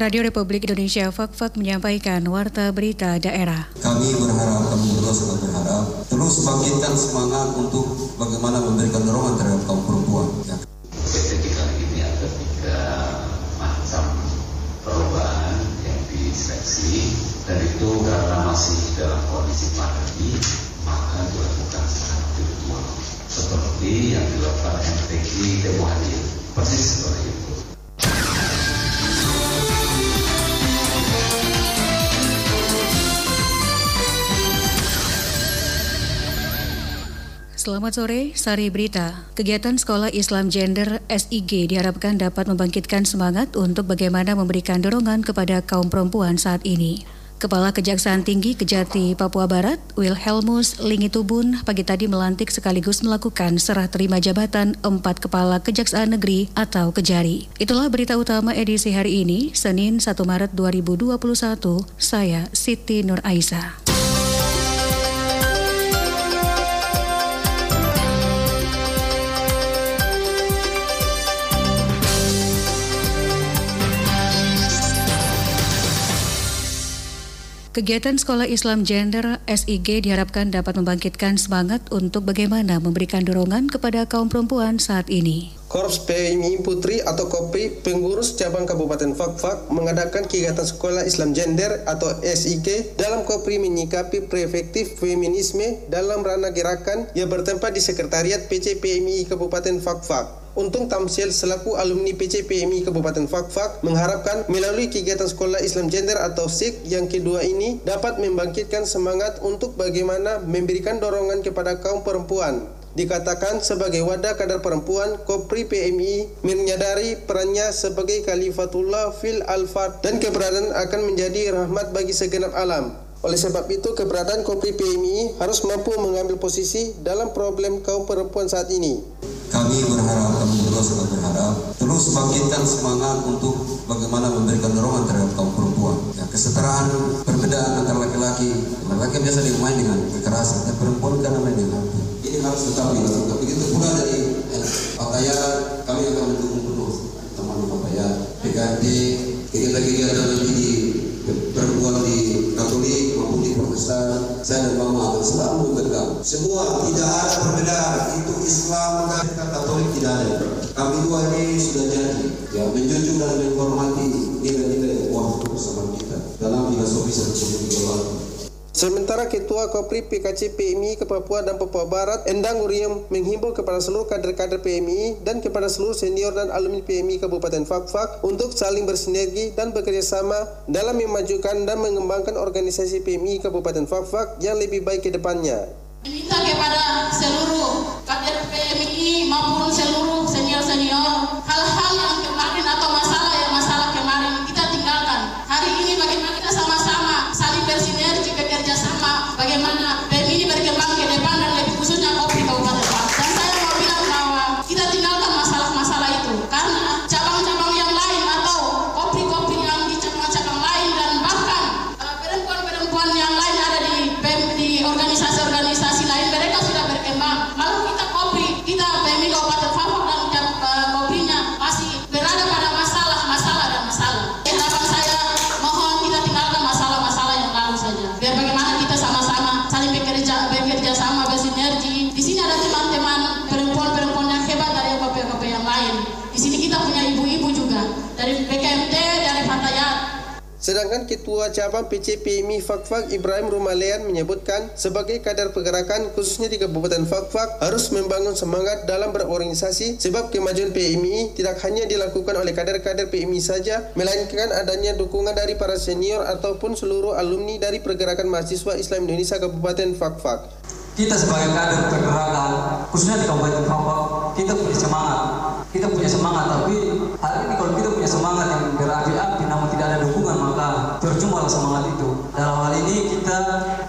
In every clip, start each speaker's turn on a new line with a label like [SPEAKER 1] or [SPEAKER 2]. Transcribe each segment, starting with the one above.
[SPEAKER 1] Radio Republik Indonesia Fakfak menyampaikan warta berita daerah.
[SPEAKER 2] Kami berharap, kami juga sangat berharap, terus bangkitkan semangat untuk bagaimana memberikan dorongan terhadap kaum perempuan. Ya.
[SPEAKER 3] Kali ini ada tiga macam perubahan yang diseleksi dan itu karena masih dalam kondisi pandemi maka dilakukan secara virtual seperti yang dilakukan MTQ Demo Hadir persis
[SPEAKER 1] Selamat sore, Sari Berita. Kegiatan Sekolah Islam Gender SIG diharapkan dapat membangkitkan semangat untuk bagaimana memberikan dorongan kepada kaum perempuan saat ini. Kepala Kejaksaan Tinggi Kejati Papua Barat, Wilhelmus Lingitubun, pagi tadi melantik sekaligus melakukan serah terima jabatan empat kepala Kejaksaan Negeri atau Kejari. Itulah berita utama edisi hari ini, Senin 1 Maret 2021. Saya Siti Nur Aisyah. Kegiatan Sekolah Islam Gender SIG diharapkan dapat membangkitkan semangat untuk bagaimana memberikan dorongan kepada kaum perempuan saat ini.
[SPEAKER 4] Korps PMI Putri atau KOPRI pengurus cabang Kabupaten Fakfak mengadakan kegiatan Sekolah Islam Gender atau SIG dalam KOPRI menyikapi preefektif feminisme dalam ranah gerakan yang bertempat di Sekretariat PC PMI Kabupaten Fakfak. Untung Tamsil selaku alumni PC PMI Kabupaten Fakfak mengharapkan melalui kegiatan Sekolah Islam Gender atau SIG yang kedua ini dapat membangkitkan semangat untuk bagaimana memberikan dorongan kepada kaum perempuan dikatakan sebagai wadah kadar perempuan, Kopri PMI menyadari perannya sebagai Khalifatullah fil Alfat dan keberadaan akan menjadi rahmat bagi segenap alam. Oleh sebab itu, keberadaan Kopri PMI harus mampu mengambil posisi dalam problem kaum perempuan saat ini.
[SPEAKER 2] Kami berharap, kami juga sangat berharap, terus bangkitkan semangat untuk bagaimana memberikan dorongan terhadap kaum perempuan. Ya, kesetaraan perbedaan antara laki-laki, laki-laki biasa dimain dengan kekerasan, dan perempuan kan main dengan ini harus tetap dilakukan. Begitu pula dari eh, pakaian, kami akan mendukung penuh teman pakaian, PKD, kegiatan-kegiatan nanti di perempuan di Katolik maupun di Protestan, saya dan Mama akan selalu tegak. Semua tidak ada perbedaan, itu Islam dan Katolik tidak ada. Ini sudah jadi, ya menjunjung dan menghormati nilai-nilai ukhuwah bersama kita dalam filosofi serta global.
[SPEAKER 4] Sementara Ketua Kopri PKC PMI ke Papua dan Papua Barat, Endang Uriam menghimbau kepada seluruh kader-kader PMI dan kepada seluruh senior dan alumni PMI Kabupaten Fakfak untuk saling bersinergi dan bekerjasama dalam memajukan dan mengembangkan organisasi PMI Kabupaten Fakfak yang lebih baik ke depannya.
[SPEAKER 5] Minta kepada seluruh kader PMI maupun seluruh senior-senior hal-hal
[SPEAKER 4] Sedangkan Ketua Cabang PC PMI Fakfak Ibrahim Rumalean menyebutkan sebagai kader pergerakan khususnya di Kabupaten Fakfak harus membangun semangat dalam berorganisasi sebab kemajuan PMI tidak hanya dilakukan oleh kader-kader PMI saja melainkan adanya dukungan dari para senior ataupun seluruh alumni dari pergerakan mahasiswa Islam Indonesia Kabupaten Fakfak.
[SPEAKER 6] kita sebagai kader pergerakan khususnya di Kabupaten Papua kita punya semangat kita punya semangat tapi hari ini kalau kita punya semangat yang berapi-api namun tidak ada dukungan maka percuma semangat itu dalam hal ini kita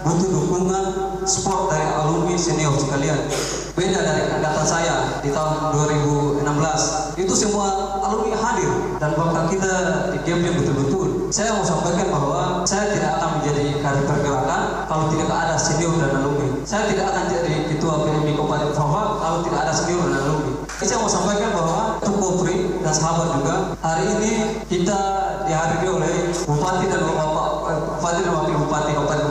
[SPEAKER 6] butuh dukungan support dari alumni senior sekalian. Beda dari data saya di tahun 2016 itu semua alumni hadir dan bahkan kita di game betul-betul. Saya mau sampaikan bahwa saya tidak akan menjadi kader pergerakan kalau tidak ada senior dan alumni. Saya tidak akan jadi ketua PMI Kabupaten Papua kalau tidak ada senior dan alumni. Saya mau sampaikan bahwa untuk Kopri dan sahabat juga hari ini kita di dihadiri oleh Bupati dan Bapak eh, Bupati dan Wakil Bupati Kabupaten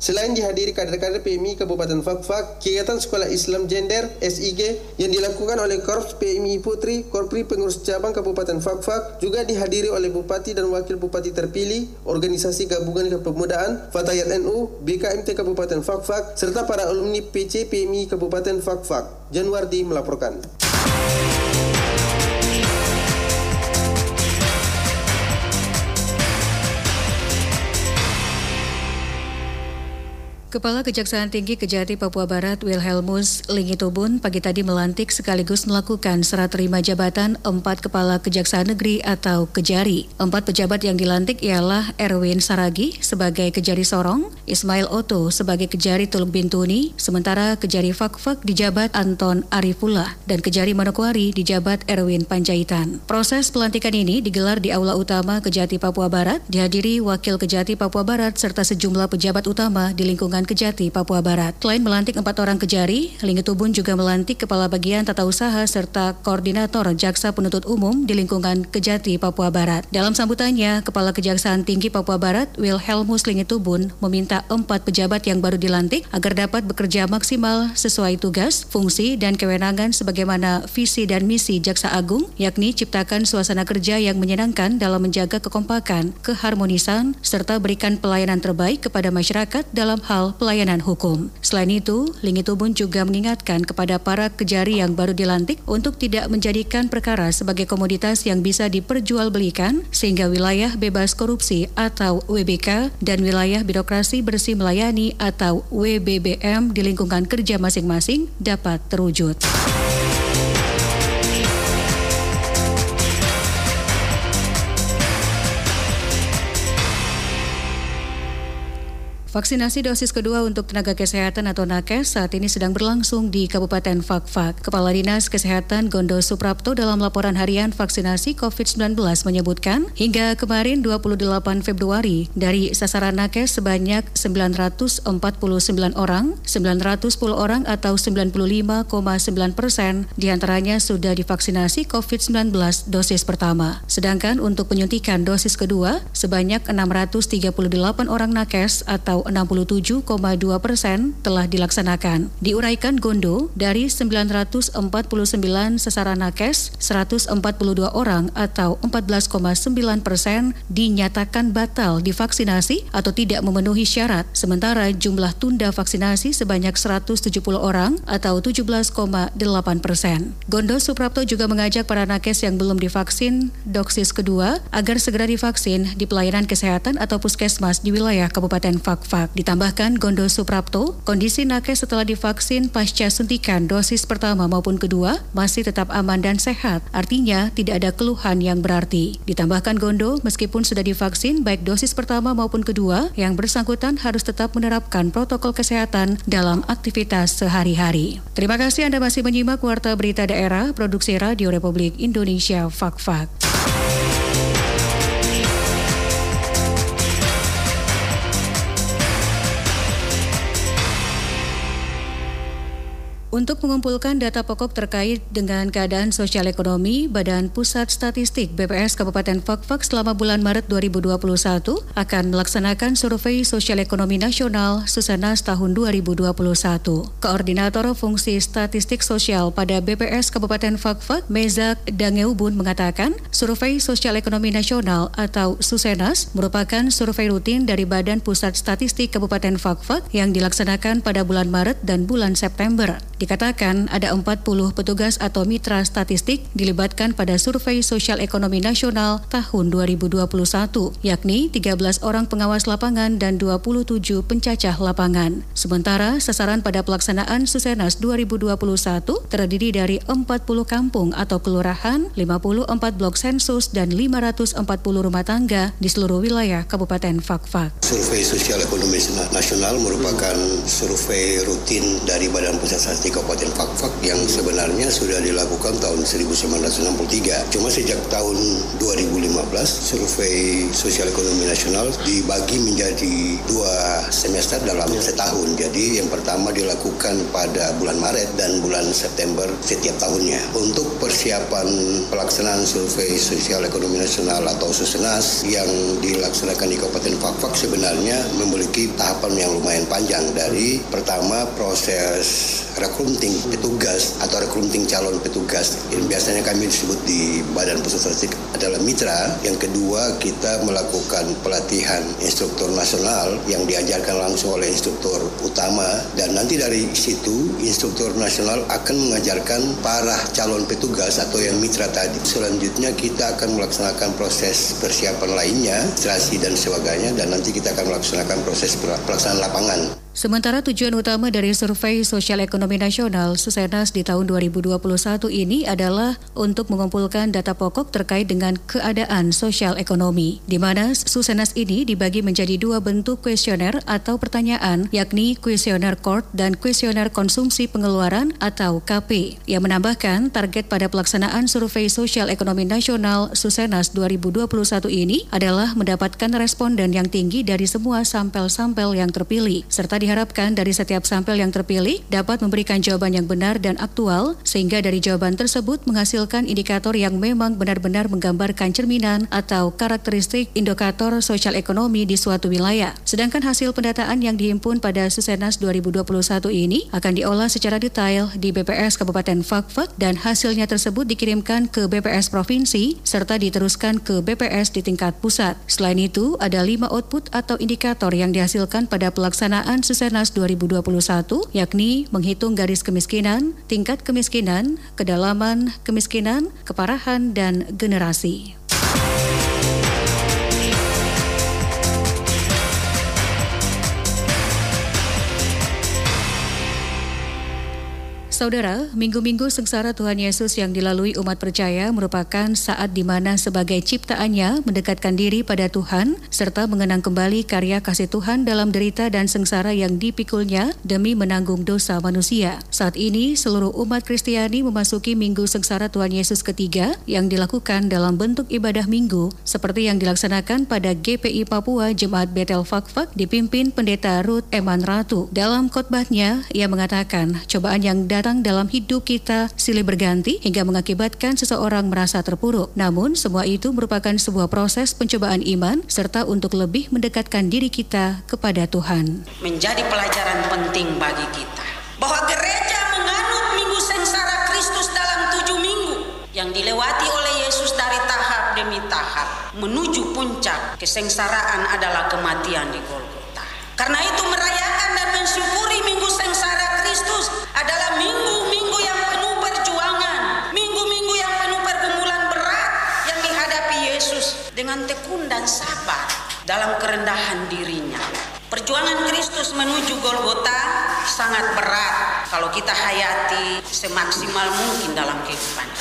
[SPEAKER 4] Selain dihadiri kader-kader PMI Kabupaten Fakfak, kegiatan Sekolah Islam Gender SIG yang dilakukan oleh Korps PMI Putri, Korpri Pengurus Cabang Kabupaten Fakfak juga dihadiri oleh Bupati dan Wakil Bupati terpilih, Organisasi Gabungan Kepemudaan, Fatayat NU, BKMT Kabupaten Fakfak, serta para alumni PC PMI Kabupaten Fakfak. Januardi melaporkan.
[SPEAKER 1] Kepala Kejaksaan Tinggi Kejati Papua Barat Wilhelmus Lingitubun pagi tadi melantik sekaligus melakukan serah terima jabatan empat Kepala Kejaksaan Negeri atau Kejari. Empat pejabat yang dilantik ialah Erwin Saragi sebagai Kejari Sorong, Ismail Oto sebagai Kejari Tuluk Bintuni, sementara Kejari Fakfak dijabat Anton Arifullah dan Kejari Manokwari dijabat Erwin Panjaitan. Proses pelantikan ini digelar di Aula Utama Kejati Papua Barat, dihadiri Wakil Kejati Papua Barat serta sejumlah pejabat utama di lingkungan Kejati, Papua Barat. Selain melantik empat orang kejari, Lingitubun juga melantik Kepala Bagian Tata Usaha serta Koordinator Jaksa Penuntut Umum di lingkungan Kejati, Papua Barat. Dalam sambutannya, Kepala Kejaksaan Tinggi Papua Barat, Wilhelmus Lingitubun, meminta empat pejabat yang baru dilantik agar dapat bekerja maksimal sesuai tugas, fungsi, dan kewenangan sebagaimana visi dan misi Jaksa Agung, yakni ciptakan suasana kerja yang menyenangkan dalam menjaga kekompakan, keharmonisan, serta berikan pelayanan terbaik kepada masyarakat dalam hal pelayanan hukum. Selain itu, Lingitubun juga mengingatkan kepada para kejari yang baru dilantik untuk tidak menjadikan perkara sebagai komoditas yang bisa diperjualbelikan sehingga wilayah bebas korupsi atau WBK dan wilayah birokrasi bersih melayani atau WBBM di lingkungan kerja masing-masing dapat terwujud. Vaksinasi dosis kedua untuk tenaga kesehatan atau nakes saat ini sedang berlangsung di Kabupaten Fakfak. Kepala Dinas Kesehatan Gondo Suprapto dalam laporan harian vaksinasi COVID-19 menyebutkan hingga kemarin 28 Februari dari sasaran nakes sebanyak 949 orang, 910 orang atau 95,9 persen di antaranya sudah divaksinasi COVID-19 dosis pertama. Sedangkan untuk penyuntikan dosis kedua sebanyak 638 orang nakes atau 67,2 persen telah dilaksanakan. Diuraikan Gondo dari 949 sasaran nakes, 142 orang atau 14,9 persen dinyatakan batal divaksinasi atau tidak memenuhi syarat, sementara jumlah tunda vaksinasi sebanyak 170 orang atau 17,8 persen. Gondo Suprapto juga mengajak para nakes yang belum divaksin dosis kedua agar segera divaksin di pelayanan kesehatan atau puskesmas di wilayah Kabupaten Fakfak. Fak. Ditambahkan Gondo Suprapto, kondisi nakes setelah divaksin pasca suntikan dosis pertama maupun kedua masih tetap aman dan sehat. Artinya tidak ada keluhan yang berarti. Ditambahkan Gondo, meskipun sudah divaksin baik dosis pertama maupun kedua, yang bersangkutan harus tetap menerapkan protokol kesehatan dalam aktivitas sehari-hari. Terima kasih Anda masih menyimak Warta Berita Daerah Produksi Radio Republik Indonesia Fak-Fak. Untuk mengumpulkan data pokok terkait dengan keadaan sosial ekonomi, Badan Pusat Statistik BPS Kabupaten Fakfak selama bulan Maret 2021 akan melaksanakan survei sosial ekonomi nasional Susanas tahun 2021. Koordinator Fungsi Statistik Sosial pada BPS Kabupaten Fakfak, Mezak Dangeubun mengatakan, survei sosial ekonomi nasional atau Susenas merupakan survei rutin dari Badan Pusat Statistik Kabupaten Fakfak yang dilaksanakan pada bulan Maret dan bulan September. Dikatakan ada 40 petugas atau mitra statistik dilibatkan pada survei sosial ekonomi nasional tahun 2021, yakni 13 orang pengawas lapangan dan 27 pencacah lapangan. Sementara sasaran pada pelaksanaan Susenas 2021 terdiri dari 40 kampung atau kelurahan, 54 blok sensus, dan 540 rumah tangga di seluruh wilayah Kabupaten Fakfak.
[SPEAKER 7] Survei sosial ekonomi nasional merupakan survei rutin dari Badan Pusat Statistik di Kabupaten Fakfak yang sebenarnya sudah dilakukan tahun 1963. Cuma sejak tahun 2015 survei sosial ekonomi nasional dibagi menjadi dua semester dalam setahun. Jadi yang pertama dilakukan pada bulan Maret dan bulan September setiap tahunnya. Untuk persiapan pelaksanaan survei sosial ekonomi nasional atau Susenas yang dilaksanakan di Kabupaten Fakfak sebenarnya memiliki tahapan yang lumayan panjang dari pertama proses recruiting petugas atau recruiting calon petugas yang biasanya kami disebut di Badan Pusat Statistik adalah mitra. Yang kedua kita melakukan pelatihan instruktur nasional yang diajarkan langsung oleh instruktur utama dan nanti dari situ instruktur nasional akan mengajarkan para calon petugas atau yang mitra tadi. Selanjutnya kita akan melaksanakan proses persiapan lainnya, administrasi dan sebagainya dan nanti kita akan melaksanakan proses pelaksanaan lapangan.
[SPEAKER 1] Sementara tujuan utama dari Survei Sosial Ekonomi Nasional Susenas di tahun 2021 ini adalah untuk mengumpulkan data pokok terkait dengan keadaan sosial ekonomi, di mana Susenas ini dibagi menjadi dua bentuk kuesioner atau pertanyaan, yakni kuesioner Court dan kuesioner konsumsi pengeluaran atau KP, yang menambahkan target pada pelaksanaan Survei Sosial Ekonomi Nasional Susenas 2021 ini adalah mendapatkan responden yang tinggi dari semua sampel-sampel yang terpilih, serta diharapkan dari setiap sampel yang terpilih dapat memberikan jawaban yang benar dan aktual, sehingga dari jawaban tersebut menghasilkan indikator yang memang benar-benar menggambarkan cerminan atau karakteristik indikator sosial ekonomi di suatu wilayah. Sedangkan hasil pendataan yang dihimpun pada Susenas 2021 ini akan diolah secara detail di BPS Kabupaten Fakfak dan hasilnya tersebut dikirimkan ke BPS Provinsi serta diteruskan ke BPS di tingkat pusat. Selain itu, ada lima output atau indikator yang dihasilkan pada pelaksanaan Susenas 2021, yakni menghitung garis kemiskinan, tingkat kemiskinan, kedalaman kemiskinan, keparahan, dan generasi. Saudara, minggu-minggu sengsara Tuhan Yesus yang dilalui umat percaya merupakan saat di mana sebagai ciptaannya mendekatkan diri pada Tuhan serta mengenang kembali karya kasih Tuhan dalam derita dan sengsara yang dipikulnya demi menanggung dosa manusia. Saat ini, seluruh umat Kristiani memasuki minggu sengsara Tuhan Yesus ketiga yang dilakukan dalam bentuk ibadah minggu seperti yang dilaksanakan pada GPI Papua Jemaat Betel Fakfak dipimpin Pendeta Ruth Eman Ratu. Dalam khotbahnya, ia mengatakan cobaan yang datang datang dalam hidup kita silih berganti hingga mengakibatkan seseorang merasa terpuruk. Namun, semua itu merupakan sebuah proses pencobaan iman serta untuk lebih mendekatkan diri kita kepada Tuhan.
[SPEAKER 8] Menjadi pelajaran penting bagi kita bahwa gereja menganut minggu sengsara Kristus dalam tujuh minggu yang dilewati oleh Yesus dari tahap demi tahap menuju puncak kesengsaraan adalah kematian di Golgota. Karena itu merayakan dan mensyukuri minggu Kristus adalah minggu-minggu yang penuh perjuangan, minggu-minggu yang penuh pergumulan berat yang dihadapi Yesus dengan tekun dan sabar dalam kerendahan dirinya. Perjuangan Kristus menuju Golgota sangat berat kalau kita hayati semaksimal mungkin dalam kehidupan.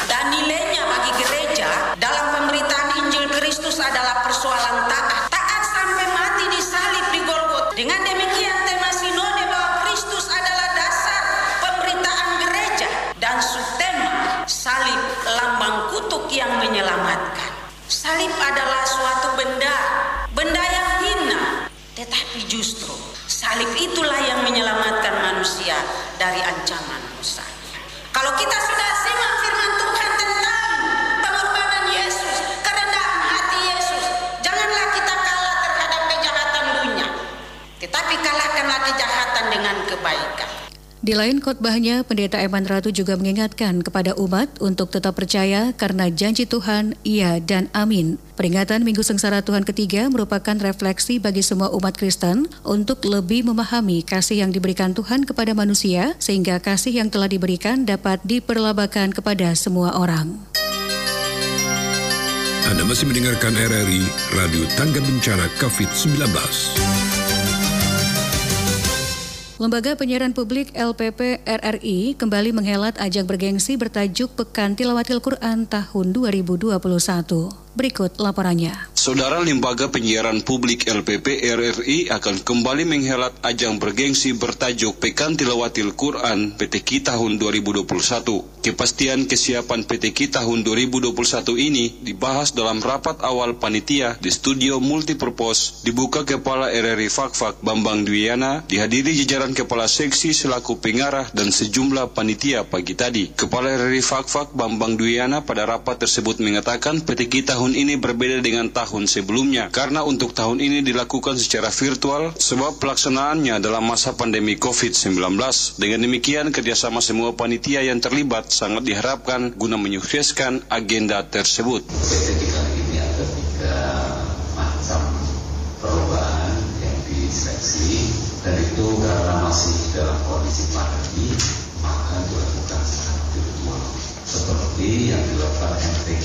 [SPEAKER 8] Di
[SPEAKER 1] lain khotbahnya, Pendeta Eman Ratu juga mengingatkan kepada umat untuk tetap percaya karena janji Tuhan, iya dan amin. Peringatan Minggu Sengsara Tuhan ketiga merupakan refleksi bagi semua umat Kristen untuk lebih memahami kasih yang diberikan Tuhan kepada manusia, sehingga kasih yang telah diberikan dapat diperlabakan kepada semua orang.
[SPEAKER 9] Anda masih mendengarkan RRI Radio Tangga Bencana COVID-19.
[SPEAKER 1] Lembaga Penyiaran Publik LPP RRI kembali menghelat ajang bergengsi bertajuk Pekan Tilawatil Quran tahun 2021. Berikut laporannya.
[SPEAKER 10] Saudara Lembaga Penyiaran Publik LPP RRI akan kembali menghelat ajang bergengsi bertajuk Pekan Tilawatil Quran PTQ tahun 2021. Kepastian kesiapan PTQ tahun 2021 ini dibahas dalam rapat awal panitia di studio multipurpose dibuka Kepala RRI Fakfak Bambang Dwiana dihadiri jajaran Kepala Seksi selaku pengarah dan sejumlah panitia pagi tadi. Kepala RRI Fakfak Bambang Dwiana pada rapat tersebut mengatakan PTQ tahun tahun ini berbeda dengan tahun sebelumnya karena untuk tahun ini dilakukan secara virtual sebab pelaksanaannya dalam masa pandemi COVID-19. Dengan demikian kerjasama semua panitia yang terlibat sangat diharapkan guna menyukseskan agenda tersebut.
[SPEAKER 3] dan dilakukan secara virtual yang dilakukan hari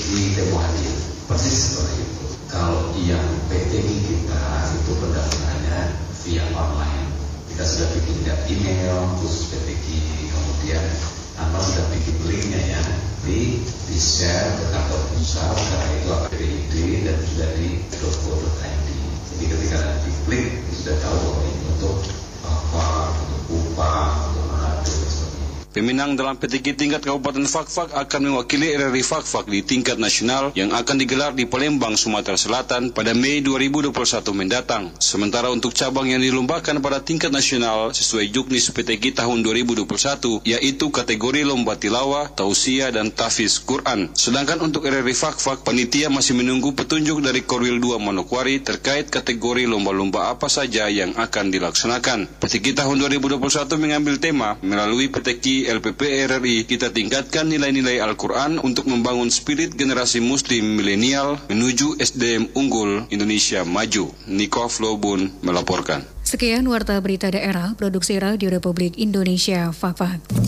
[SPEAKER 3] persis seperti itu. Kalau yang PTI kita itu pendaftarannya via online. Kita sudah bikin email khusus PTI kemudian Anda sudah bikin linknya ya. Di di share ke kantor pusat karena itu akan di dan sudah di .co.id jadi ketika nanti klik sudah tahu bahwa ini untuk apa untuk upah untuk
[SPEAKER 10] Pemenang dalam PTK tingkat Kabupaten Fakfak akan mewakili RRI Fakfak di tingkat nasional yang akan digelar di Palembang, Sumatera Selatan pada Mei 2021 mendatang. Sementara untuk cabang yang dilombakan pada tingkat nasional sesuai juknis PTK tahun 2021 yaitu kategori lomba tilawah, tausiah, dan tafiz Quran. Sedangkan untuk RRI Fakfak, panitia masih menunggu petunjuk dari Korwil 2 Manokwari terkait kategori lomba-lomba apa saja yang akan dilaksanakan. PTK tahun 2021 mengambil tema melalui PTK LPP RRI kita tingkatkan nilai-nilai Al-Quran untuk membangun spirit generasi muslim milenial menuju SDM unggul Indonesia maju. Niko Flobun melaporkan.
[SPEAKER 1] Sekian Warta Berita Daerah, Produksi Radio Republik Indonesia, Fakfak.